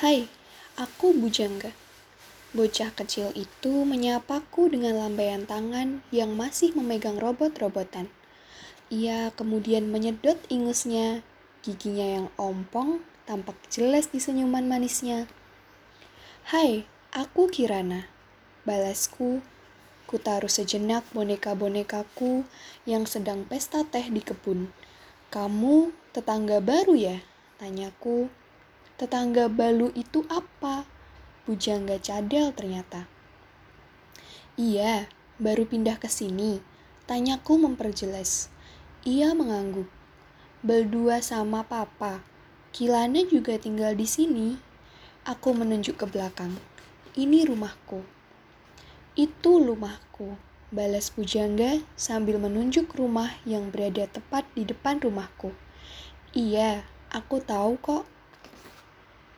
Hai, aku Bujangga. Bocah kecil itu menyapaku dengan lambaian tangan yang masih memegang robot-robotan. Ia kemudian menyedot ingusnya, giginya yang ompong tampak jelas di senyuman manisnya. Hai, aku Kirana. Balasku, ku taruh sejenak boneka-bonekaku yang sedang pesta teh di kebun. Kamu tetangga baru ya? Tanyaku. Tetangga balu itu apa? Bujangga cadel ternyata. Iya, baru pindah ke sini. Tanyaku memperjelas. Ia mengangguk. Berdua sama papa. Kilana juga tinggal di sini. Aku menunjuk ke belakang. Ini rumahku. Itu rumahku. Balas Bujangga sambil menunjuk rumah yang berada tepat di depan rumahku. Iya, aku tahu kok.